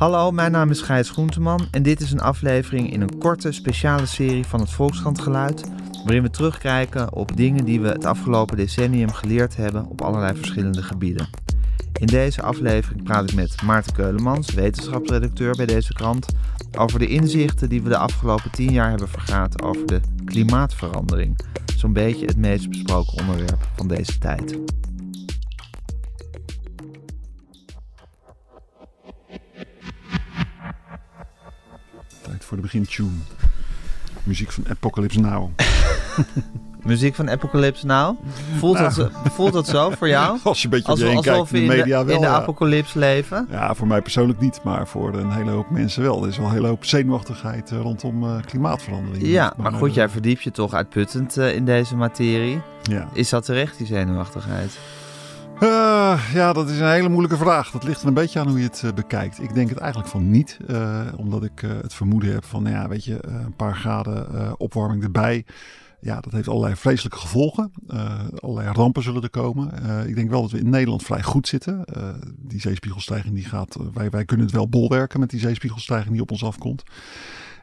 Hallo, mijn naam is Gijs Groenteman en dit is een aflevering in een korte speciale serie van het Volkskrant Geluid, waarin we terugkijken op dingen die we het afgelopen decennium geleerd hebben op allerlei verschillende gebieden. In deze aflevering praat ik met Maarten Keulemans, wetenschapsredacteur bij deze krant, over de inzichten die we de afgelopen tien jaar hebben vergaat over de klimaatverandering. Zo'n beetje het meest besproken onderwerp van deze tijd. Voor de begintune. Muziek van Apocalypse Now. Muziek van Apocalypse Now? Voelt, dat, zo- voelt dat zo voor jou? Als je een beetje alsof kijkt in in de de, media wel. in de ja. apocalypse leven? Ja, voor mij persoonlijk niet, maar voor een hele hoop mensen wel. Er is wel een hele hoop zenuwachtigheid eh, rondom eh, klimaatverandering. Ja, maar goed, jij verdiept je toch uitputtend eh, in deze materie. Ja. Is dat terecht, die zenuwachtigheid? Eh, ja, dat is een hele moeilijke vraag. Dat ligt er een beetje aan hoe je het eh, bekijkt. Ik denk het eigenlijk van niet, eh, omdat ik het vermoeden heb van, nou ja, weet je, een paar graden opwarming erbij. Ja, dat heeft allerlei vreselijke gevolgen. Allerlei rampen zullen er komen. Ik denk wel dat we in Nederland vrij goed zitten. Die zeespiegelstijging die gaat, wij, wij kunnen het wel bolwerken met die zeespiegelstijging die op ons afkomt.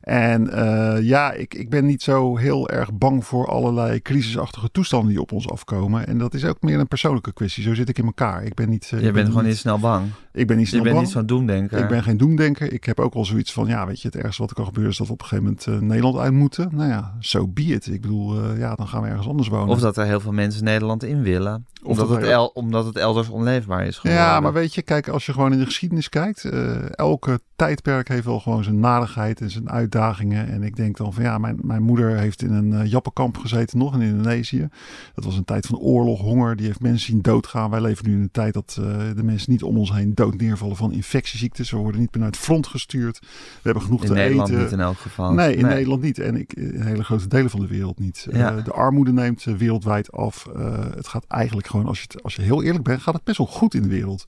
En eh, ja, ik, ik ben niet zo heel erg bang voor allerlei crisisachtige toestanden die op ons afkomen. En dat is ook meer een persoonlijke kwestie. Zo zit ik in elkaar. Ik ben niet. eh, Je bent ben gewoon niet snel bang. Ik ben niet Je snel bent bang. niet zo'n doemdenker. Ik ben geen doemdenker. Ik heb ook wel zoiets van, ja, weet je, het ergste wat er kan gebeuren is dat we op een gegeven moment eh, Nederland uit moeten. Nou ja, so be it. Ik bedoel, ja, dan gaan we ergens anders wonen. Of dat er heel veel mensen Nederland in willen. Of Omdat, dat het, el, omdat het elders onleefbaar is geworden. Ja, maar weet je, kijk, als je gewoon in de geschiedenis kijkt, elke tijdperk heeft wel gewoon zijn narigheid en zijn uitdagingen. En ik denk dan van ja, mijn, mijn moeder heeft in een uh, jappenkamp gezeten, nog in Indonesië. Dat was een tijd van oorlog, honger, die heeft mensen zien doodgaan. Wij leven nu in een tijd dat uh, de mensen niet om ons heen dood neervallen van infectieziektes. We worden niet meer naar het front gestuurd. We hebben genoeg in te Nederland eten. niet in elk geval. Nee, in Nederland niet. En ik, in hele grote delen van de wereld niet. Ja. Uh, de armoede neemt wereldwijd af. Het gaat eigenlijk gewoon, als je, als je heel eerlijk bent, gaat het best wel goed in de wereld.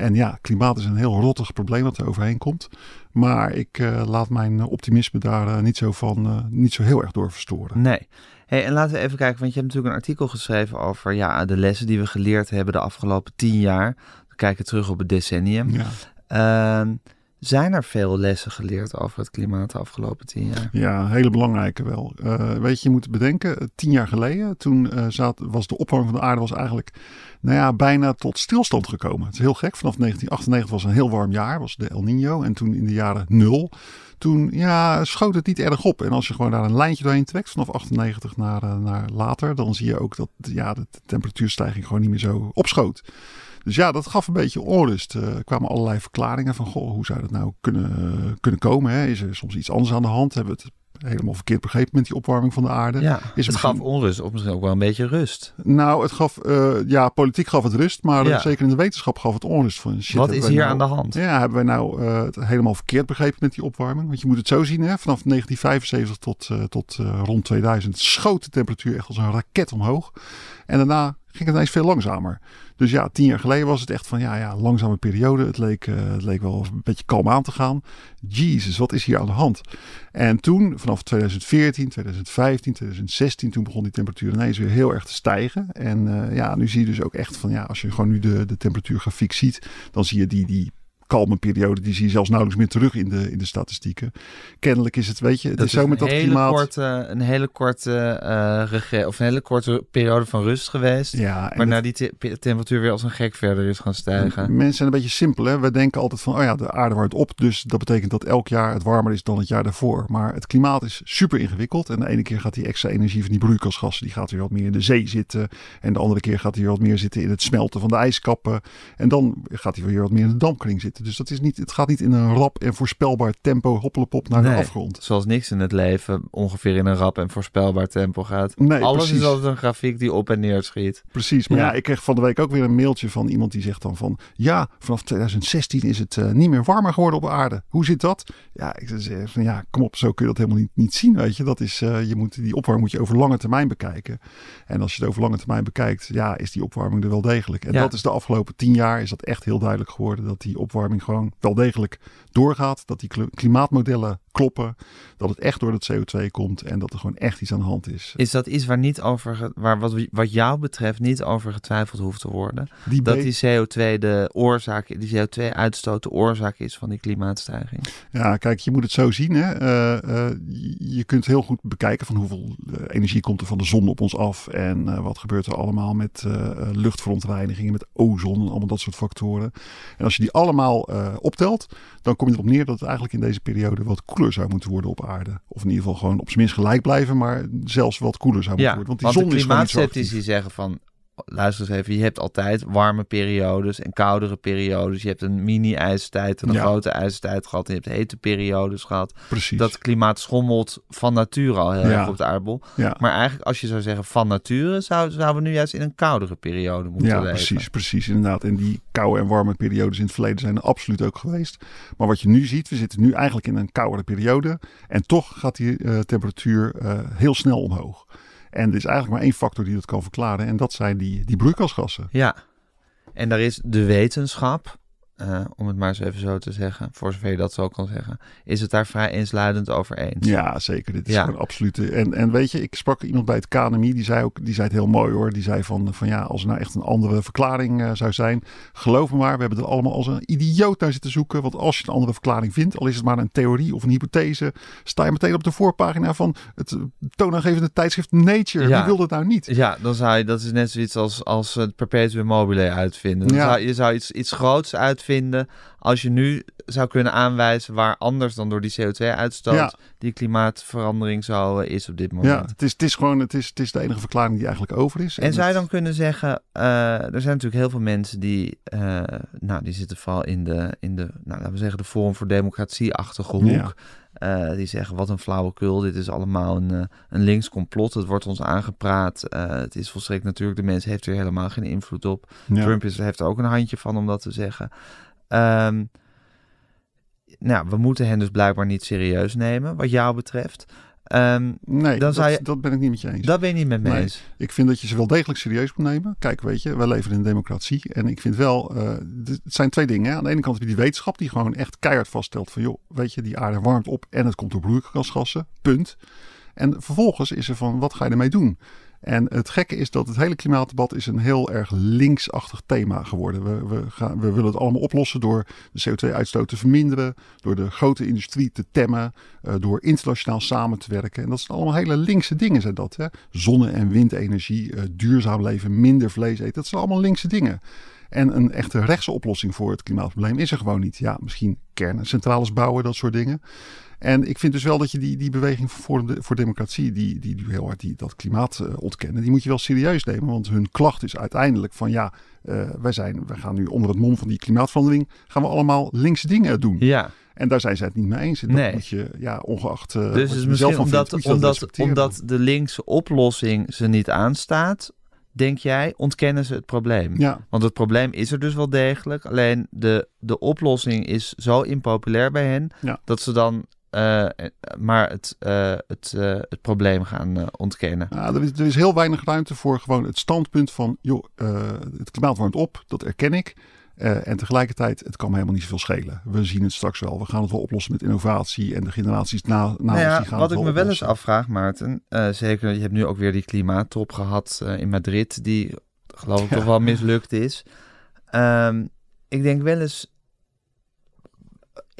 En ja, klimaat is een heel rottig probleem wat er overheen komt. Maar ik uh, laat mijn optimisme daar uh, niet, zo van, uh, niet zo heel erg door verstoren. Nee. Hey, en laten we even kijken, want je hebt natuurlijk een artikel geschreven over ja, de lessen die we geleerd hebben de afgelopen tien jaar. We kijken terug op het decennium. Ja. Zijn er veel lessen geleerd over het klimaat de afgelopen tien jaar? Ja, hele belangrijke wel. Uh, weet je, je moet bedenken, tien jaar geleden, toen uh, zat, was de opwarming van de aarde was eigenlijk nou ja, bijna tot stilstand gekomen. Het is heel gek. Vanaf 1998 was een heel warm jaar, was de El Nino. En toen in de jaren nul, toen ja, schoot het niet erg op. En als je gewoon daar een lijntje doorheen trekt, vanaf 98 naar, naar later, dan zie je ook dat ja, de temperatuurstijging gewoon niet meer zo opschoot. Dus ja, dat gaf een beetje onrust. Er uh, kwamen allerlei verklaringen van, goh, hoe zou dat nou kunnen, kunnen komen? Hè? Is er soms iets anders aan de hand? Hebben we het helemaal verkeerd begrepen met die opwarming van de aarde? Ja, is het misschien... gaf onrust, of misschien ook wel een beetje rust. Nou, het gaf, uh, ja, politiek gaf het rust, maar ja. zeker in de wetenschap gaf het onrust. Van, shit, Wat is hier nou, aan de hand? Ja, hebben wij nou uh, het helemaal verkeerd begrepen met die opwarming? Want je moet het zo zien, hè? vanaf 1975 tot, uh, tot rond 2000 schoot de temperatuur echt als een raket omhoog. En daarna ging het ineens veel langzamer. Dus ja, tien jaar geleden was het echt van ja, ja, langzame periode. Het leek, uh, het leek wel een beetje kalm aan te gaan. Jezus, wat is hier aan de hand? En toen, vanaf 2014, 2015, 2016, toen begon die temperatuur ineens weer heel erg te stijgen. En uh, ja, nu zie je dus ook echt van ja, als je gewoon nu de, de temperatuurgrafiek ziet, dan zie je die, die kalme periode, die zie je zelfs nauwelijks meer terug in de, in de statistieken. Kennelijk is het, weet je, het dat is zo met dat klimaat. Korte, een hele korte, uh, rege- of een hele korte periode van rust geweest. Ja, waarna die te temperatuur weer als een gek verder is gaan stijgen. Mensen zijn een beetje simpel. Hè? We denken altijd van, oh ja, de aarde warmt op. Dus dat betekent dat elk jaar het warmer is dan het jaar daarvoor. Maar het klimaat is super ingewikkeld. En de ene keer gaat die extra energie van die broeikasgassen, die gaat weer wat meer in de zee zitten. En de andere keer gaat hij weer wat meer zitten in het smelten van de ijskappen. En dan gaat hij weer wat meer in de dampkring zitten. Dus dat is niet, het gaat niet in een rap en voorspelbaar tempo hoppelepop naar nee, de afgrond. Zoals niks in het leven ongeveer in een rap en voorspelbaar tempo gaat. Nee, Alles precies. is altijd een grafiek die op en neer schiet. Precies, maar ja. ja. ik kreeg van de week ook weer een mailtje van iemand die zegt dan van... Ja, vanaf 2016 is het uh, niet meer warmer geworden op aarde. Hoe zit dat? Ja, ik zeg van ja, kom op, zo kun je dat helemaal niet, niet zien, weet je. Dat is, uh, je moet, die opwarming moet je over lange termijn bekijken. En als je het over lange termijn bekijkt, ja, is die opwarming er wel degelijk. En Ja. dat is de afgelopen tien jaar is dat echt heel duidelijk geworden... dat die opwarming gewoon wel degelijk doorgaat. Dat die kl- klimaatmodellen kloppen. Dat het echt door het CO2 komt en dat er gewoon echt iets aan de hand is. Is dat iets waar niet over, waar wat, wat jou betreft niet over getwijfeld hoeft te worden? Die dat die CO2 de oorzaak, die CO2-uitstoot de oorzaak is van die klimaatstijging. Ja, kijk, je moet het zo zien. Hè? Eh, eh, je- kunt heel goed bekijken van hoeveel eh, energie komt er van de zon op ons af. En wat gebeurt er allemaal met luchtverontreinigingen, met ozon en allemaal dat soort factoren. En als je die allemaal eh, optelt, dan kom je erop neer dat het eigenlijk in deze periode wat koeler zou moeten worden op aarde. Of in ieder geval gewoon op zijn minst gelijk blijven, maar zelfs wat koeler zou moeten Ja, worden. Want want, die zon de is klimaatceptici zeggen van, luister eens even, je hebt altijd warme periodes en koudere periodes. Je hebt een mini-ijstijd en een Ja. grote ijstijd gehad en je hebt hete periodes gehad. Precies. Dat klimaat schommelt van nature al heel Ja. erg op de aardbol. ja. Maar eigenlijk als je zou zeggen van nature, zou, zouden we nu juist in een koudere periode moeten Ja, leven. precies, precies, inderdaad. En die koude en warme periodes in het verleden zijn er absoluut ook geweest. Maar wat je nu ziet, we zitten nu eigenlijk in een koudere periode. En toch gaat die eh, temperatuur eh, heel snel omhoog. En er is eigenlijk maar één factor die dat kan verklaren. En dat zijn die, die broeikasgassen. Ja, en daar is de wetenschap, eh, om het maar eens even zo te zeggen, voor zover je dat zo kan zeggen, is het daar vrij eensluidend over eens. Ja, zeker. Dit is Ja. gewoon absolute. En, en weet je, ik sprak iemand bij het KNMI, die zei ook, die zei het heel mooi hoor. Die zei van, van ja, als er nou echt een andere verklaring eh, zou zijn, geloof me maar, we hebben er allemaal als een idioot naar zitten zoeken. Want als je een andere verklaring vindt, al is het maar een theorie of een hypothese, sta je meteen op de voorpagina van het eh, toonaangevende tijdschrift Nature. Ja. Wie wil dat nou niet? Ja, dan zou je, dat is net zoiets als, als het perpetuum mobile uitvinden. Dan Ja. zou, je zou iets, iets groots uitvinden vinden als je nu zou kunnen aanwijzen waar anders dan door die CO2-uitstoot Ja. die klimaatverandering zo eh, is op dit moment. Ja, het is, het is gewoon, het is, het is de enige verklaring die eigenlijk over is. En zou je dan kunnen zeggen, eh, er zijn natuurlijk heel veel mensen die, eh, nou, die zitten vooral in de, in de, nou, laten we zeggen, de Forum voor Democratie-achtige hoek. Ja. Die zeggen, wat een flauwekul, dit is allemaal een, een links complot, het wordt ons aangepraat. Het is volstrekt natuurlijk, de mens heeft er helemaal geen invloed op. Ja. Trump is, heeft er ook een handje van om dat te zeggen. Ehm, nou, we moeten hen dus blijkbaar niet serieus nemen, wat jou betreft. Ehm, Nee, dan dat, je- dat ben ik niet met je eens. dat ben je niet met me Nee. eens. Ik vind dat je ze wel degelijk serieus moet nemen. Kijk, weet je, wij leven in een democratie. En ik vind wel, eh, het zijn twee dingen. Hè. Aan de ene kant heb je die wetenschap die gewoon echt keihard vaststelt van... joh, weet je, die aarde warmt op en het komt door broeikasgassen. Punt. En vervolgens is er van, wat ga je ermee doen? En het gekke is dat het hele klimaatdebat is een heel erg linksachtig thema geworden. We, we, gaan, we willen het allemaal oplossen door de CO2-uitstoot te verminderen, door de grote industrie te temmen, eh, door internationaal samen te werken. En dat zijn allemaal hele linkse dingen, zijn dat. Hè? Zonne- en windenergie, eh, duurzaam leven, minder vlees eten, dat zijn allemaal linkse dingen. En een echte rechtse oplossing voor het klimaatprobleem is er gewoon niet. Ja, misschien kerncentrales bouwen, dat soort dingen. En ik vind dus wel dat je die, die beweging voor, de, voor democratie, die, die, die heel hard die, dat klimaat eh, ontkennen, die moet je wel serieus nemen. Want hun klacht is uiteindelijk van ja, eh, wij, zijn, wij gaan nu onder het mom van die klimaatverandering, gaan we allemaal linkse dingen doen. Ja, En daar zijn zij het niet mee eens. En dat Nee. moet je, ja, ongeacht uh, dus is misschien omdat, omdat, omdat de linkse oplossing ze niet aanstaat, denk jij, ontkennen ze het probleem. Ja, Want het probleem is er dus wel degelijk. Alleen de, de oplossing is zo impopulair bij hen Ja. dat ze dan eh, maar het, eh, het, eh, het probleem gaan eh, ontkennen. Nou, er, is, er is heel weinig ruimte voor gewoon het standpunt van, joh, het klimaat warmt op, dat erken ik. En tegelijkertijd, het kan me helemaal niet zoveel schelen. We zien het straks wel. We gaan het wel oplossen met innovatie. En de generaties na, na nou ja, ons, die gaan Wat ik me wel eens afvraag, Maarten. Zeker, je hebt nu ook weer die klimaattop gehad in Madrid. Die geloof ik ja. toch wel mislukt is. Um, ik denk wel eens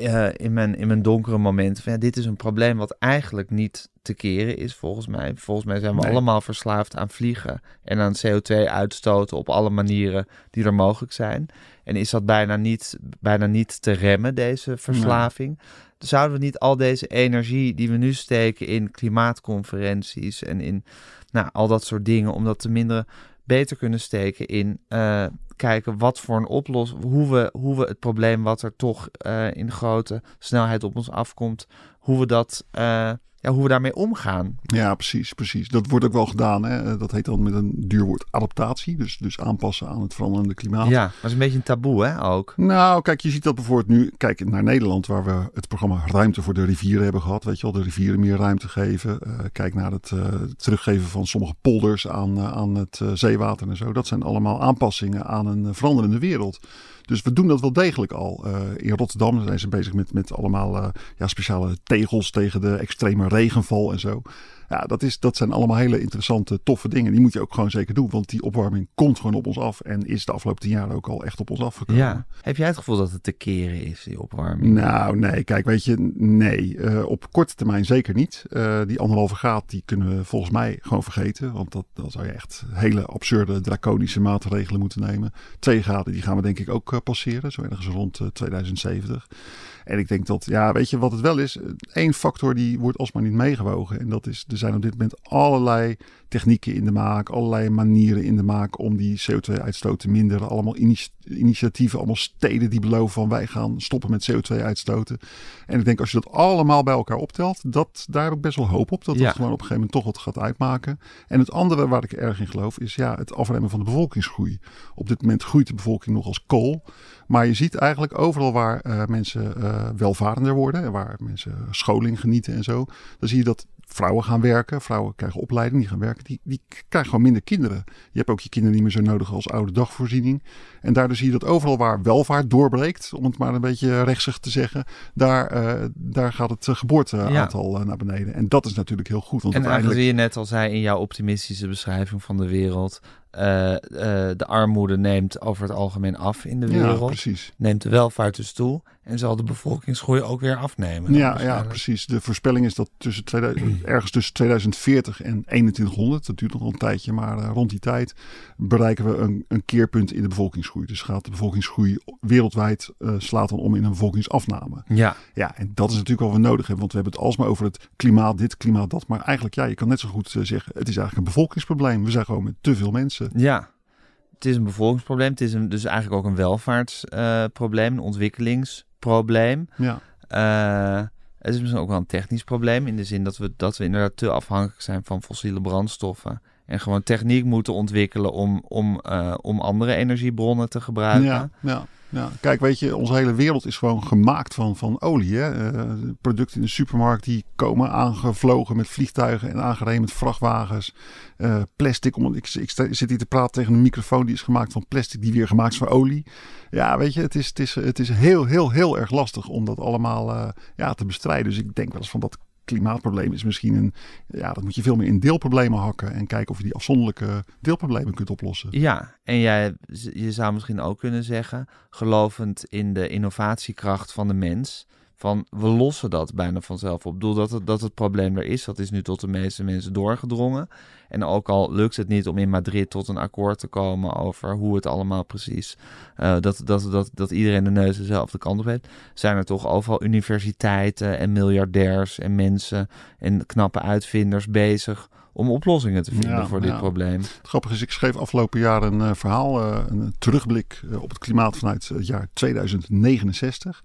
uh, in, mijn, in mijn donkere momenten van ja, dit is een probleem wat eigenlijk niet te keren is volgens mij. Volgens mij zijn we Nee. allemaal verslaafd aan vliegen en aan CO2 uitstoten op alle manieren die er mogelijk zijn. En is dat bijna niet, bijna niet te remmen, deze verslaving? Zouden we niet al deze energie die we nu steken in klimaatconferenties en in nou, al dat soort dingen, om dat te minderen, beter kunnen steken in uh, kijken wat voor een oplossing, hoe we, hoe we het probleem wat er toch uh, in grote snelheid op ons afkomt, hoe we dat, uh, ja, hoe we daarmee omgaan. Ja, precies, precies. Dat wordt ook wel gedaan. Hè? Dat heet dan met een duur woord adaptatie. Dus, dus aanpassen aan het veranderende klimaat. Ja, maar is een beetje een taboe, hè, ook. Nou, kijk, je ziet dat bijvoorbeeld nu. Kijk naar Nederland, waar we het programma Ruimte voor de Rivieren hebben gehad. Weet je wel, de rivieren meer ruimte geven. Uh, kijk naar het uh, teruggeven van sommige polders aan, uh, aan het zeewater en zo. Dat zijn allemaal aanpassingen aan een veranderende wereld. Dus we doen dat wel degelijk al. in Rotterdam zijn ze bezig met, met allemaal ja, speciale tegels tegen de extreme regenval en zo. Ja, dat, is, dat zijn allemaal hele interessante, toffe dingen. Die moet je ook gewoon zeker doen. Want die opwarming komt gewoon op ons af. En is de afgelopen tien jaar ook al echt op ons afgekomen. Ja. Heb jij het gevoel dat het te keren is, die opwarming? Nou, nee. Kijk, weet je, nee. Uh, op korte termijn zeker niet. Uh, die anderhalve graad, die kunnen we volgens mij gewoon vergeten. Want dat, dan zou je echt hele absurde, draconische maatregelen moeten nemen. Twee graden, die gaan we denk ik ook uh, passeren. Zo ergens rond 2070. En ik denk dat, ja, weet je wat het wel is? Eén factor die wordt alsmaar niet meegewogen. En dat is, er zijn op dit moment allerlei technieken in de maak, allerlei manieren in de maak om die CO2-uitstoot te minderen. Allemaal initiatieven, allemaal steden die beloven van wij gaan stoppen met CO2-uitstoten. En ik denk als je dat allemaal bij elkaar optelt, dat, daar heb ik best wel hoop op. Dat dat gewoon op een gegeven moment toch wat gaat uitmaken. En het andere waar ik erg in geloof is ja, het afremmen van de bevolkingsgroei. Op dit moment groeit de bevolking nog als kool. Maar je ziet eigenlijk overal waar uh, mensen uh, welvarender worden en waar mensen scholing genieten en zo, dan zie je dat vrouwen gaan werken. Vrouwen krijgen opleiding, die gaan werken. Die, die krijgen gewoon minder kinderen. Je hebt ook je kinderen niet meer zo nodig als oude dagvoorziening. En daardoor zie je dat overal waar welvaart doorbreekt, om het maar een beetje rechtsig te zeggen, daar, uh, daar gaat het geboorteaantal ja. naar beneden. En dat is natuurlijk heel goed. Want en uiteindelijk... zie je net al zei in jouw optimistische beschrijving van de wereld, uh, uh, de armoede neemt over het algemeen af in de wereld. Ja, precies. Neemt de welvaart dus toe. En zal de bevolkingsgroei ook weer afnemen. Ja, ja, precies. De voorspelling is dat tussen 2000, ergens tussen 2040 en 2100, dat duurt nog een tijdje, maar uh, rond die tijd bereiken we een, een, keerpunt in de bevolkingsgroei. Dus gaat de bevolkingsgroei wereldwijd slaat dan om in een bevolkingsafname. Ja. Ja, en dat is natuurlijk wat we nodig hebben, want we hebben het alsmaar over het klimaat dit, klimaat dat. Maar eigenlijk, ja, je kan net zo goed zeggen, het is eigenlijk een bevolkingsprobleem. We zijn gewoon met te veel mensen. Ja, het is een bevolkingsprobleem. Het is een, dus eigenlijk ook een welvaartsprobleem, een ontwikkelingsprobleem. Ja. Uh, het is misschien ook wel een technisch probleem in de zin dat we, dat we inderdaad te afhankelijk zijn van fossiele brandstoffen. En gewoon techniek moeten ontwikkelen om, om, uh, om andere energiebronnen te gebruiken. Ja, ja. Ja, kijk, weet je, onze hele wereld is gewoon gemaakt van, van olie. Uh, producten in de supermarkt die komen aangevlogen met vliegtuigen en aangereden met vrachtwagens. Uh, plastic, om, ik, ik, zit hier te praten tegen een microfoon die is gemaakt van plastic die weer gemaakt is van olie. Ja, weet je, het is, het is, het is heel, heel, heel erg lastig om dat allemaal uh, ja, te bestrijden. Dus ik denk wel eens van dat klimaatprobleem is misschien een. Ja, dat moet je veel meer in deelproblemen hakken. En kijken of je die afzonderlijke deelproblemen kunt oplossen. Ja, en jij, je zou misschien ook kunnen zeggen, gelovend in de innovatiekracht van de mens. Van we lossen dat bijna vanzelf op. Ik bedoel dat het, dat het probleem er is. Dat is nu tot de meeste mensen doorgedrongen. En ook al lukt het niet om in Madrid tot een akkoord te komen over hoe het allemaal precies. Uh, dat, dat, dat, dat iedereen de neus dezelfde kant op heeft. Zijn er toch overal universiteiten en miljardairs en mensen en knappe uitvinders bezig om oplossingen te vinden voor dit probleem. Het grappige is, ik schreef afgelopen jaar een uh, verhaal, uh, een terugblik op het klimaat vanuit het jaar 2069.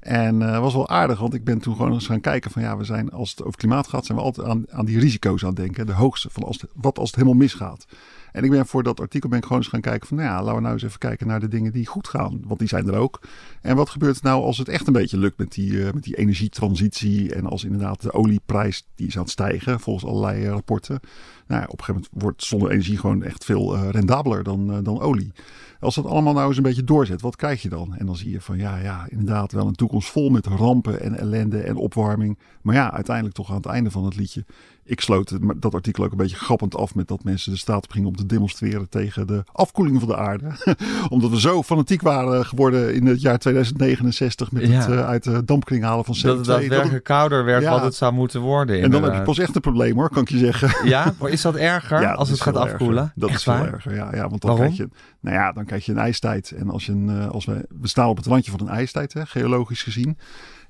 En uh, was wel aardig, want ik ben toen gewoon eens gaan kijken van ja, we zijn als het over klimaat gaat, zijn we altijd aan, aan die risico's aan het denken. De hoogste van als wat als het helemaal misgaat. En ik ben voor dat artikel ben ik gewoon eens gaan kijken van nou ja, laten we nou eens even kijken naar de dingen die goed gaan. Want die zijn er ook. En wat gebeurt nou als het echt een beetje lukt met die, uh, met die energietransitie. En als inderdaad de olieprijs die is aan het stijgen volgens allerlei uh, rapporten. Nou ja, op een gegeven moment wordt zonne-energie gewoon echt veel rendabeler dan, dan olie. Als dat allemaal nou eens een beetje doorzet, wat krijg je dan? En dan zie je van ja, ja, inderdaad wel een toekomst vol met rampen en ellende en opwarming. Maar ja, uiteindelijk toch aan het einde van het liedje ik sloot dat artikel ook een beetje grappend af met dat mensen de staat op gingen om te demonstreren tegen de afkoeling van de aarde. Omdat we zo fanatiek waren geworden in het jaar 2069 met het uh, uit de dampkring halen van CO2. Dat het daadwerkelijk kouder werd wat het zou moeten worden. En dan heb je pas echt een probleem hoor, kan ik je zeggen. Ja, maar is dat erger als het gaat afkoelen? Dat is veel erger, ja. ja want dan krijg, je, nou ja, dan krijg je een ijstijd. En als, je een, eh, als we, we staan op het randje van een ijstijd, hè, geologisch gezien.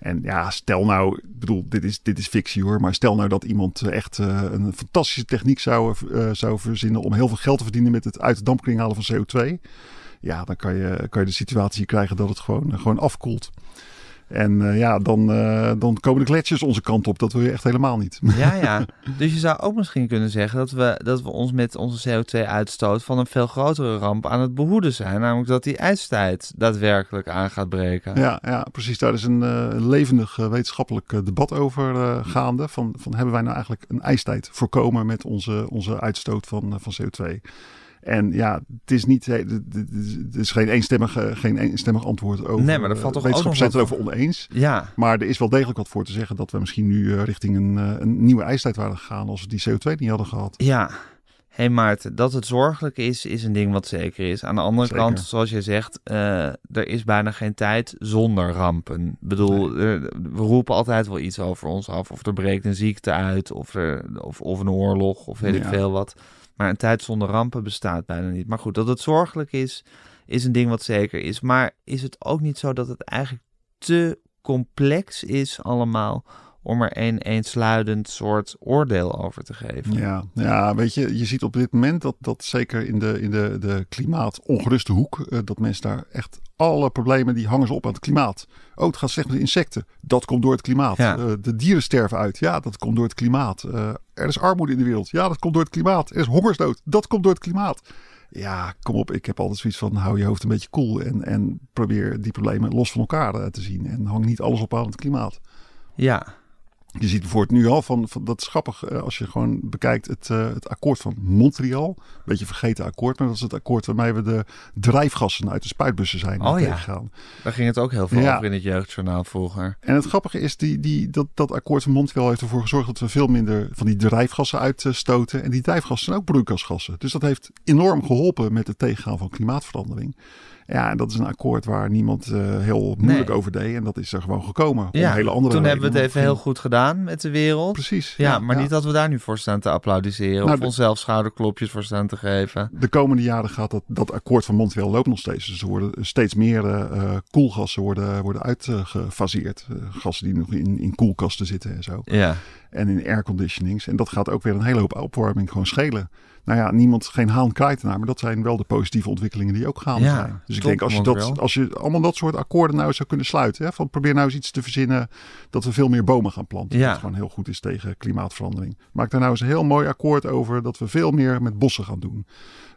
En ja, stel nou, ik bedoel, dit is, dit is fictie hoor, maar stel nou dat iemand eh, uh, een fantastische techniek zou, uh, zou verzinnen om heel veel geld te verdienen met het uit de dampkring halen van CO2. Ja, dan kan je, kan je de situatie krijgen dat het gewoon, gewoon afkoelt. En uh, ja, dan, uh, dan komen de gletsjers onze kant op. Dat wil je echt helemaal niet. Ja, ja. Dus je zou ook misschien kunnen zeggen dat we, dat we ons met onze CO2-uitstoot van een veel grotere ramp aan het behoeden zijn. Namelijk dat die ijstijd daadwerkelijk aan gaat breken. Ja, ja precies. Daar is een uh, levendig wetenschappelijk debat over gaande. Van, van hebben wij nou eigenlijk een ijstijd voorkomen met onze, onze uitstoot van, van CO2? En ja, het is niet, het is geen eenstemmig, geen eenstemmig antwoord over. Nee, maar dat valt toch nog zijn het erover oneens. Ja. Maar er is wel degelijk wat voor te zeggen dat we misschien nu richting een, een nieuwe ijstijd waren gegaan als we die CO2 niet hadden gehad. Ja, hey Maarten, dat het zorgelijk is, is een ding wat zeker is. Aan de andere kant, zoals je zegt, uh, er is bijna geen tijd zonder rampen. Ik bedoel, we roepen altijd wel iets over ons af. Of er breekt een ziekte uit, of, er, of, of een oorlog, of weet ik veel wat. Maar een tijd zonder rampen bestaat bijna niet. Maar goed, dat het zorgelijk is, is een ding wat zeker is. Maar is het ook niet zo dat het eigenlijk te complex is allemaal om er een eensluidend soort oordeel over te geven. Ja, ja weet je, je ziet op dit moment dat, dat zeker in de, in de, de klimaatongeruste hoek, uh, dat mensen daar echt alle problemen die hangen ze op aan het klimaat. Oh, het gaat slecht met de insecten. Dat komt door het klimaat. Ja. Uh, de dieren sterven uit. Ja, dat komt door het klimaat. Uh, er is armoede in de wereld. Ja, dat komt door het klimaat. Er is hongersnood. Dat komt door het klimaat. Ja, kom op. Ik heb altijd zoiets van hou je hoofd een beetje koel cool en, en probeer die problemen los van elkaar te zien. En hang niet alles op aan het klimaat. Ja, je ziet bijvoorbeeld nu al van, van dat is grappig eh, als je gewoon bekijkt het, uh, het akkoord van Montreal. Een beetje vergeten akkoord, maar dat is het akkoord waarmee we de drijfgassen uit de spuitbussen zijn oh, ja. Daar ging het ook heel veel over in het jeugdjournaal vroeger. En het grappige is, die, die, dat, dat akkoord van Montreal heeft ervoor gezorgd dat we veel minder van die drijfgassen uitstoten. En die drijfgassen zijn ook broeikasgassen. Dus dat heeft enorm geholpen met het tegengaan van klimaatverandering. Ja, en dat is een akkoord waar niemand uh, heel moeilijk over deed. En dat is er gewoon gekomen. Ja, hele andere toen hebben we het even heel goed gedaan met de wereld. Precies. Ja, maar niet dat we daar nu voor staan te applaudisseren. Nou, of onszelf schouderklopjes voor staan te geven. De komende jaren gaat dat, dat akkoord van Montreal loopt nog steeds. Dus er worden steeds meer uh, koelgassen worden, worden uitgefaseerd. Uh, gassen die nog in, in koelkasten zitten en zo. Ja. En in airconditionings. En dat gaat ook weer een hele hoop opwarming gewoon schelen nou ja, niemand, geen haan kraait naar. Maar dat zijn wel de positieve ontwikkelingen die ook gaande zijn. Dus ik denk als je, dat, als je allemaal dat soort akkoorden nou zou kunnen sluiten. Hè, van probeer nou eens iets te verzinnen dat we veel meer bomen gaan planten. Ja. Dat gewoon heel goed is tegen klimaatverandering. Maak daar nou eens een heel mooi akkoord over dat we veel meer met bossen gaan doen.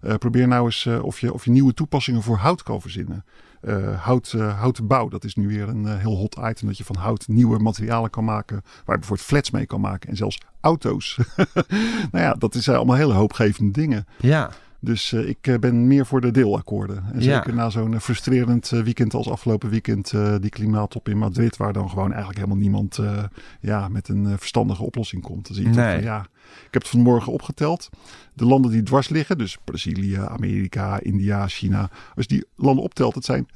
Uh, probeer nou eens uh, of, je, of je nieuwe toepassingen voor hout kan verzinnen. Uh, hout, uh, houten bouw, dat is nu weer een uh, heel hot item. Dat je van hout nieuwe materialen kan maken. Waar je bijvoorbeeld flats mee kan maken. En zelfs auto's. nou ja, dat zijn allemaal hele hoopgevende dingen. Ja. Dus uh, ik ben meer voor de deelakkoorden. En zeker ja. na zo'n frustrerend weekend als afgelopen weekend, uh, die klimaattop in Madrid, waar dan gewoon eigenlijk helemaal niemand uh, ja, met een verstandige oplossing komt. Dan zie je nee. toch van, ja, ik heb het vanmorgen opgeteld de landen die dwars liggen, dus Brazilië, Amerika, India, China, als je die landen optelt, het zijn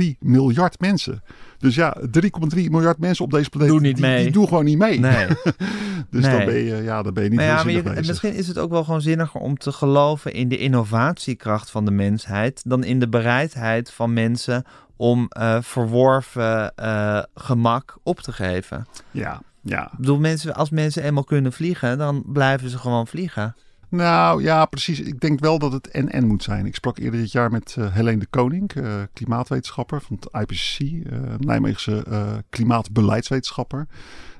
3,3 miljard mensen. Dus ja, 3,3 miljard mensen op deze planeet, Doe niet die, mee. die doen gewoon niet mee. Nee. dus Dan, ben je, ja, dan ben je niet maar ja, maar je, Misschien is het ook wel gewoon zinniger om te geloven in de innovatiekracht van de mensheid dan in de bereidheid van mensen om uh, verworven uh, gemak op te geven. Ja, ja. Ik bedoel, mensen, als mensen eenmaal kunnen vliegen, dan blijven ze gewoon vliegen. Nou ja, precies. Ik denk wel dat het en-en moet zijn. Ik sprak eerder dit jaar met uh, Helene de Koning, uh, klimaatwetenschapper van het IPCC, uh, Nijmeegse klimaatbeleidswetenschapper.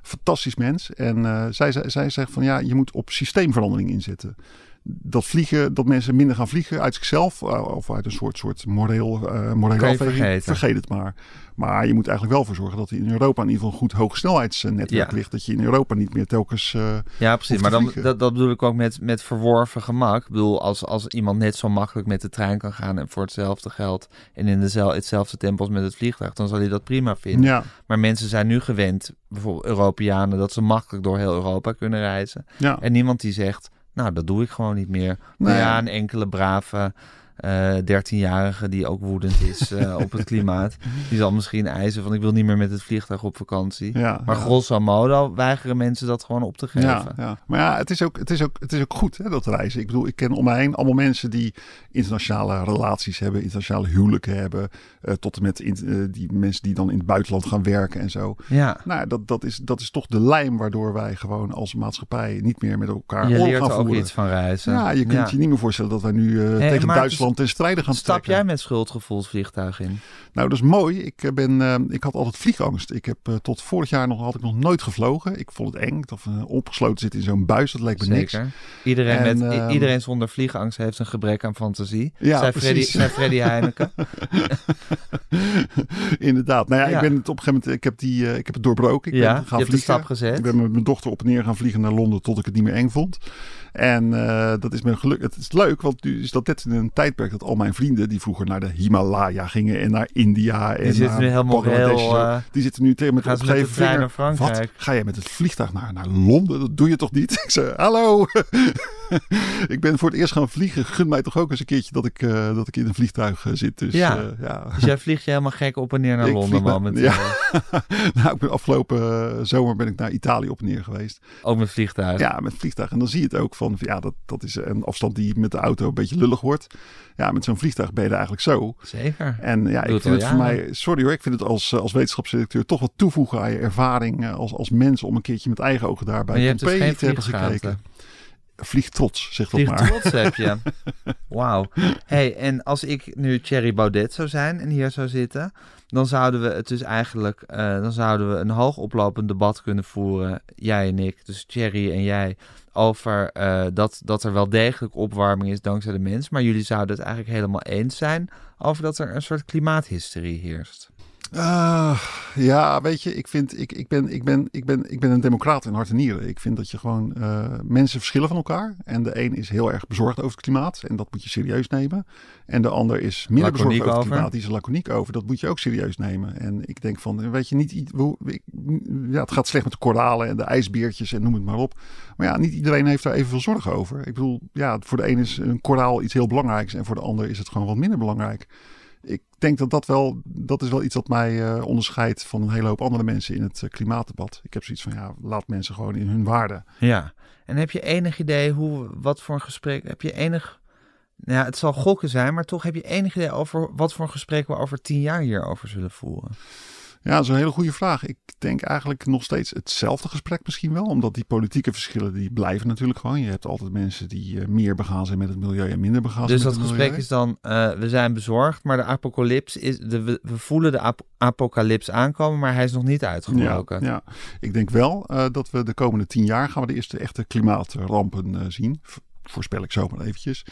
Fantastisch mens. En zij, zij, zij zegt van ja, je moet op systeemverandering inzetten dat vliegen, dat mensen minder gaan vliegen uit zichzelf of uit een soort, soort moreel, uh, moreel afweging, vergeet het maar. Maar je moet eigenlijk wel voor zorgen dat er in Europa in ieder geval een goed hoogsnelheidsnetwerk ja. ligt. Dat je in Europa niet meer telkens. Uh, ja, precies. Maar dan, dat, dat bedoel ik ook met, met verworven gemak. Ik bedoel, als, als iemand net zo makkelijk met de trein kan gaan en voor hetzelfde geld en in dezelfde, hetzelfde tempo als met het vliegtuig, dan zal hij dat prima vinden. Ja. Maar mensen zijn nu gewend, bijvoorbeeld Europeanen, dat ze makkelijk door heel Europa kunnen reizen. Ja. En niemand die zegt, nou, dat doe ik gewoon niet meer. Maar ja, een enkele brave uh, eh, 13-jarige die ook woedend is uh, op het klimaat. Die zal misschien eisen van ik wil niet meer met het vliegtuig op vakantie. Ja, maar ja. grosso modo weigeren mensen dat gewoon op te geven. Ja, ja. Maar ja, het is, ook, het, is ook, het is ook goed hè, dat reizen. Ik bedoel, ik ken om mij heen allemaal mensen die internationale relaties hebben, internationale huwelijken hebben. Uh, tot en met in, die mensen die dan in het buitenland gaan werken en zo. Ja. Nou, dat, dat, is, dat is toch de lijm waardoor wij gewoon als maatschappij niet meer met elkaar je leert gaan ook voeren. iets van reizen. Ja, je kunt je niet meer voorstellen dat wij nu hey, tegen Duitsland ten strijde gaan Stap jij met schuldgevoelsvliegtuig in? Nou, dat is mooi. Ik, ben, uh, ik had altijd vliegangst. Ik heb uh, tot vorig jaar nog, had ik nog nooit gevlogen. Ik vond het eng. Of uh, opgesloten zitten in zo'n buis, dat leek me Zeker. niks. Iedereen, en, met, uh, iedereen zonder vliegangst heeft een gebrek aan fantasie. Ja, zei, Freddy, zei Freddy Heineken. Inderdaad. Nou ja, ja, ik ben het op een gegeven moment, ik heb, die, ik heb het doorbroken. Ik ja, ben gaan je vliegen. stap gezet. Ik ben met mijn dochter op en neer gaan vliegen naar Londen tot ik het niet meer eng vond. En uh, dat is me geluk. Het is leuk, want nu is dat net in een tijdperk dat al mijn vrienden die vroeger naar de Himalaya gingen en naar India en die zitten nu helemaal heel, uh, die zitten nu tegen met een opgegeven vinger. Naar Frankrijk. Wat? Ga jij met het vliegtuig naar, naar Londen? Dat doe je toch niet? Ik zei, hallo. ik ben voor het eerst gaan vliegen. Gun mij toch ook eens een keertje dat ik, uh, dat ik in een vliegtuig zit. Dus, ja. ja. Dus jij vliegt je helemaal gek op en neer naar ik Londen, man. Met, ja. nou, ik ben afgelopen zomer ben ik naar Italië op en neer geweest. Ook met vliegtuig? Ja, met vliegtuig. En dan zie je het ook van, ja, dat, dat is een afstand die met de auto een beetje lullig wordt. Ja, met zo'n vliegtuig ben je er eigenlijk zo. Zeker. En ja, ik vind het voor mij, sorry hoor, ik vind het als, als wetenschapsdirecteur toch wat toevoegen aan je ervaring als, als mens om een keertje met eigen ogen daarbij Pompeii dus te hebben gekeken. Vlieg trots, zeg dat maar. trots heb je. Wauw. Hey, en als ik nu Thierry Baudet zou zijn en hier zou zitten, dan zouden we het dus eigenlijk, uh, dan zouden we een hoogoplopend debat kunnen voeren, jij en ik, dus Thierry en jij, over uh, dat, dat er wel degelijk opwarming is dankzij de mens. Maar jullie zouden het eigenlijk helemaal eens zijn over dat er een soort klimaathysterie heerst. Uh, ja, weet je, ik, vind, ik, ik, ben, ik, ben, ik, ben, ik ben een democraat in hart en nieren. Ik vind dat je gewoon uh, mensen verschillen van elkaar. En de een is heel erg bezorgd over het klimaat. En dat moet je serieus nemen. En de ander is minder laconiek bezorgd over het klimaat. Die is er laconiek over. Dat moet je ook serieus nemen. En ik denk van, weet je, niet, ja, het gaat slecht met de koralen en de ijsbeertjes en noem het maar op. Maar ja, niet iedereen heeft daar evenveel zorgen over. Ik bedoel, ja, voor de een is een koraal iets heel belangrijks. En voor de ander is het gewoon wat minder belangrijk ik denk dat dat wel, dat is wel iets wat mij uh, onderscheidt van een hele hoop andere mensen in het uh, klimaatdebat. Ik heb zoiets van, ja, laat mensen gewoon in hun waarde. Ja, en heb je enig idee hoe, wat voor een gesprek, heb je enig, nou ja, het zal gokken zijn, maar toch heb je enig idee over wat voor een gesprek we over tien jaar hierover zullen voeren? Ja, dat is een hele goede vraag. Ik denk eigenlijk nog steeds hetzelfde gesprek misschien wel. Omdat die politieke verschillen die blijven natuurlijk gewoon. Je hebt altijd mensen die uh, meer begaan zijn met het milieu en minder begaan dus zijn met dat het gesprek milieu. is dan, uh, we zijn bezorgd, maar de apocalyps is, de, we, we voelen de ap apocalyps aankomen, maar hij is nog niet uitgebroken. Ja, ja. ik denk wel uh, dat we de komende tien jaar gaan we de eerste echte klimaatrampen zien voorspel ik zomaar eventjes.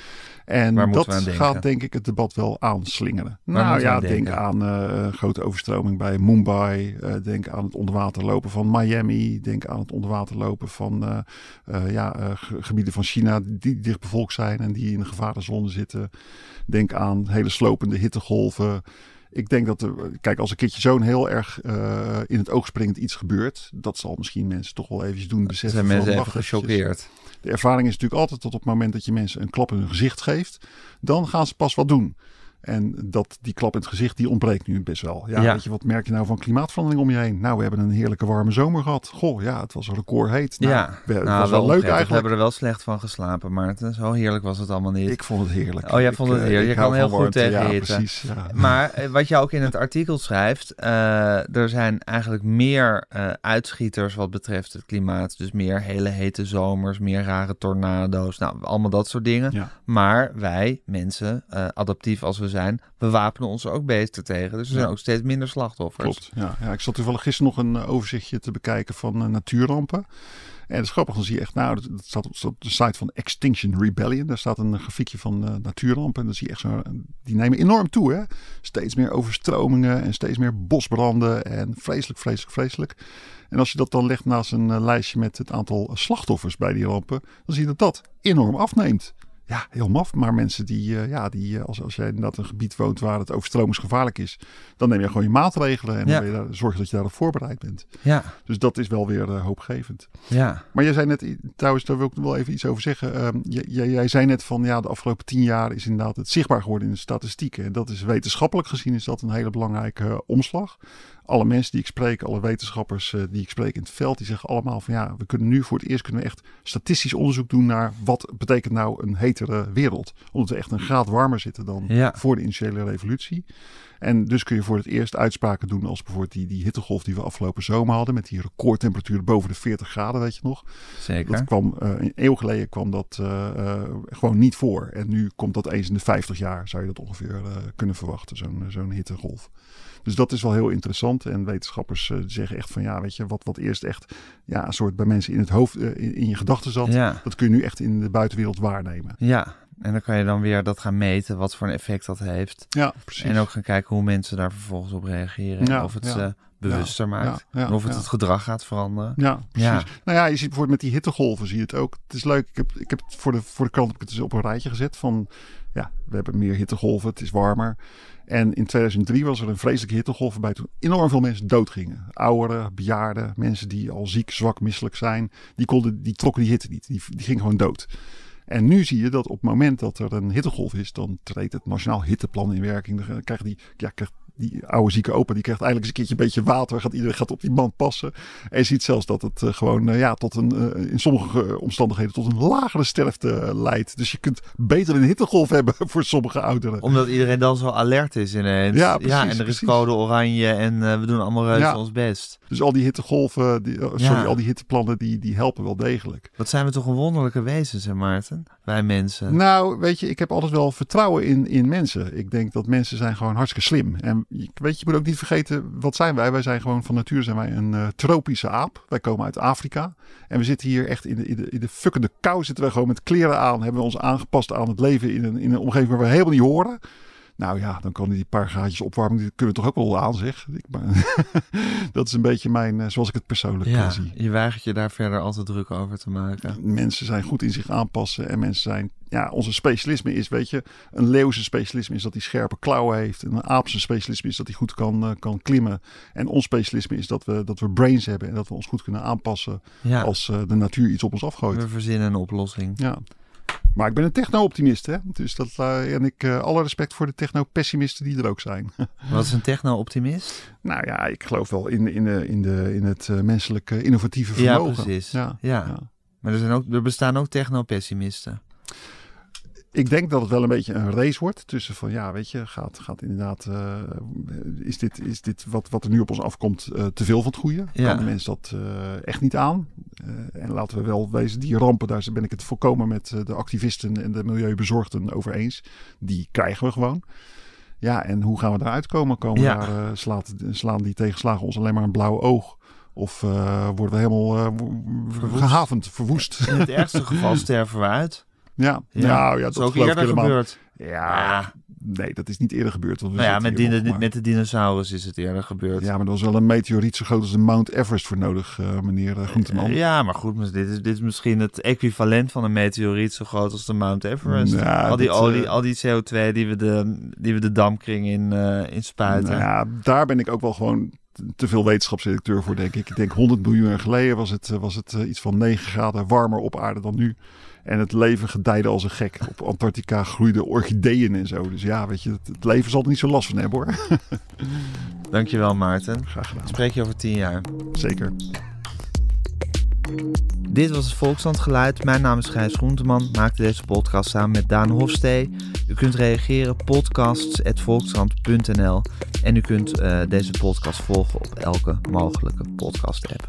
En dat gaat denk ik het debat wel aanslingeren. Waar nou ja, denk aan uh, grote overstroming bij Mumbai. Uh, denk aan het onderwaterlopen van Miami. Denk aan het onderwaterlopen van uh, ja, gebieden van China die dicht bevolkt zijn en die in de gevarenzone zitten. Denk aan hele slopende hittegolven. Ik denk dat er, kijk, als een keertje zo'n heel erg uh, in het oog springend iets gebeurt, dat zal misschien mensen toch wel eventjes doen beseffen. Zijn mensen even gechoqueerd. De ervaring is natuurlijk altijd dat op het moment dat je mensen een klap in hun gezicht geeft, dan gaan ze pas wat doen. En dat die klap in het gezicht, die ontbreekt nu best wel. Ja, Ja. Weet je, wat merk je nou van klimaatverandering om je heen? Nou, we hebben een heerlijke warme zomer gehad. Goh, ja, het was record heet. Nou, ja, we- het nou, was wel leuk onprettig. We eigenlijk. hebben er wel slecht van geslapen, maar het, zo heerlijk was het allemaal niet. Ik vond het heerlijk. Oh, jij vond het eh, heerlijk. Je ik kan heel goed warmte. tegen Ja, hitte. precies. Ja. Maar eh, wat je ook in het artikel schrijft, eh, er zijn eigenlijk meer uitschieters wat betreft het klimaat. Dus meer hele hete zomers, meer rare tornado's, nou, allemaal dat soort dingen. Maar wij, mensen, adaptief als we zijn, we wapenen ons er ook beter tegen. Dus er zijn Ja. ook steeds minder slachtoffers. Klopt. Ja, ja, ik zat toevallig gisteren nog een eh, overzichtje te bekijken van eh, natuurrampen. En dat is grappig, dan zie je echt, nou, dat, staat op, de site van Extinction Rebellion. Daar staat een eh, grafiekje van natuurrampen. En dan zie je echt zo, die nemen enorm toe, hè. Steeds meer overstromingen en steeds meer bosbranden en vreselijk, vreselijk, vreselijk. En als je dat dan legt naast een lijstje met het aantal slachtoffers bij die rampen, dan zie je dat dat enorm afneemt. Ja, heel maf. Maar mensen die, eh, ja, die eh, als, als jij inderdaad een gebied woont waar het overstromingsgevaarlijk is, dan neem je gewoon je maatregelen en Ja. dan daar, zorg je dat je daarop voorbereid bent. Ja, Dus dat is wel weer eh, hoopgevend. ja. Maar jij zei net, trouwens, daar wil ik nog wel even iets over zeggen. Ehm, jij, jij, jij zei net van ja, de afgelopen tien jaar is inderdaad het zichtbaar geworden in de statistieken. En dat is wetenschappelijk gezien is dat een hele belangrijke omslag. Alle mensen die ik spreek, alle wetenschappers eh, die ik spreek in het veld, die zeggen allemaal van ja, we kunnen nu voor het eerst kunnen we echt statistisch onderzoek doen naar wat betekent nou een hetere wereld. Omdat we echt een graad warmer zitten dan Ja. voor de industriële revolutie. En dus kun je voor het eerst uitspraken doen als bijvoorbeeld die, die hittegolf die we afgelopen zomer hadden. Met die recordtemperaturen boven de 40 graden, weet je nog. Zeker. Dat kwam, eh, een eeuw geleden kwam dat eh, gewoon niet voor. En nu komt dat eens in de 50 jaar, zou je dat ongeveer kunnen verwachten, zo'n zo'n hittegolf. Dus dat is wel heel interessant. En wetenschappers eh, zeggen echt van ja, weet je, wat, wat eerst echt ja, een soort bij mensen in het hoofd, eh, in, in je gedachten zat. Ja. Dat kun je nu echt in de buitenwereld waarnemen. Ja, En dan kan je dan weer dat gaan meten, wat voor een effect dat heeft. Ja, precies. En ook gaan kijken hoe mensen daar vervolgens op reageren. Ja, of het ja. ze bewuster maakt. ja, en of het het gedrag gaat veranderen. Ja, precies. Nou ja, je ziet bijvoorbeeld met die hittegolven zie je het ook. Het is leuk. Ik heb, ik heb het voor de, voor de krant heb ik het dus op een rijtje gezet van ja, we hebben meer hittegolven, het is warmer. En in 2003 was er een vreselijke hittegolf waarbij toen enorm veel mensen doodgingen. Ouderen, bejaarden, mensen die al ziek, zwak, misselijk zijn, die, konden, die trokken die hitte niet. Die, die gingen gewoon dood. En nu zie je dat op het moment dat er een hittegolf is, dan treedt het Nationaal Hitteplan in werking. Dan krijgt die, ja, die oude zieke opa, die krijgt eigenlijk eens een keertje een beetje water. Gaat, iedereen gaat op die man passen. En je ziet zelfs dat het eh, gewoon eh, ja, tot een, eh, in sommige omstandigheden tot een lagere sterfte leidt. Dus je kunt beter een hittegolf hebben voor sommige ouderen. Omdat iedereen dan zo alert is ineens. Ja, precies, en er is precies. code oranje en we doen allemaal Ja. ons best. Dus al die hittegolven, die, sorry, Ja. al die hitteplannen, die, die helpen wel degelijk. Wat zijn we toch een wonderlijke wezens, hè Maarten? Wij mensen. Nou, weet je, ik heb altijd wel vertrouwen in, in mensen. Ik denk dat mensen zijn gewoon hartstikke slim. En weet je, moet ook niet vergeten, wat zijn wij? Wij zijn gewoon van nature zijn wij een eh, tropische aap. Wij komen uit Afrika. En we zitten hier echt in de, in de, in de kou. Zitten we gewoon met kleren aan. Hebben we ons aangepast aan het leven in een, in een omgeving waar we helemaal niet horen. Nou ja, dan kunnen die paar graadjes opwarming, die kunnen we toch ook wel aan, zeg. Ik, maar, dat is een beetje mijn, eh, zoals ik het persoonlijk ja, zie. je weigert je daar verder altijd druk over te maken. Mensen zijn goed in zich aanpassen en mensen zijn, ja, onze specialisme is, weet je, een leeuwse specialisme is dat hij scherpe klauwen heeft. En een aapse specialisme is dat hij goed kan, eh, kan klimmen. En ons specialisme is dat we, dat we brains hebben en dat we ons goed kunnen aanpassen Ja, als eh, de natuur iets op ons afgooit. we verzinnen een oplossing. Ja. Maar ik ben een techno-optimist, hè. Dus dat, eh, en ik, eh, alle respect voor de techno-pessimisten die er ook zijn. Wat is een techno-optimist? nou ja, ik geloof wel in, in, de, in, de, in het eh, menselijke innovatieve Ja, vermogen. precies. Ja, Ja. ja. Maar er, zijn ook, er bestaan ook techno-pessimisten. Ik denk dat het wel een beetje een race wordt tussen van ja, weet je, gaat, gaat inderdaad, eh, is dit, is dit wat, wat er nu op ons afkomt eh, te veel van het goede? Ja. Kan de mens dat eh, echt niet aan? En laten we wel wezen, die rampen, daar ben ik het volkomen met de activisten en de milieubezorgden over eens. Die krijgen we gewoon. Ja, en hoe gaan we daaruit komen? Komen Ja. daar, slaat, slaan die tegenslagen ons alleen maar een blauw oog? Of worden we helemaal eh, gehavend, verwoest? In het ergste geval sterven we uit. Ja, Ja, nou ja, dat dat is ook geloof eerder helemaal. gebeurd. Ja, nee, dat is niet eerder gebeurd. Want we Nou ja, met, nog met de dinosaurus is het eerder gebeurd. Ja, maar er was wel een meteoriet zo groot als de Mount Everest voor nodig, eh, meneer uh, Groenteman. Eh, Ja, maar goed, maar dit is, dit is misschien het equivalent van een meteoriet zo groot als de Mount Everest. Ja, al, die dat, olie, eh, al die CO2 die we de, die we de dampkring in, eh in spuiten. Nou ja, daar ben ik ook wel gewoon te veel wetenschapsredacteur voor, denk ik. Ik denk 100 miljoen jaar geleden was het, eh, was het eh, iets van 9 graden warmer op aarde dan nu. En het leven gedijde als een gek. Op Antarctica groeiden orchideeën en zo. Dus ja, weet je, het, het leven zal er niet zo last van hebben hoor. Dankjewel Maarten. Graag gedaan. Spreek je over tien jaar. Zeker. Dit was het Volkslandgeluid. Mijn naam is Gijs Groenteman. Maakte deze podcast samen met Daan Hofstee. U kunt reageren podcasts@volkskrant.nl en u kunt eh, deze podcast volgen op elke mogelijke podcast app.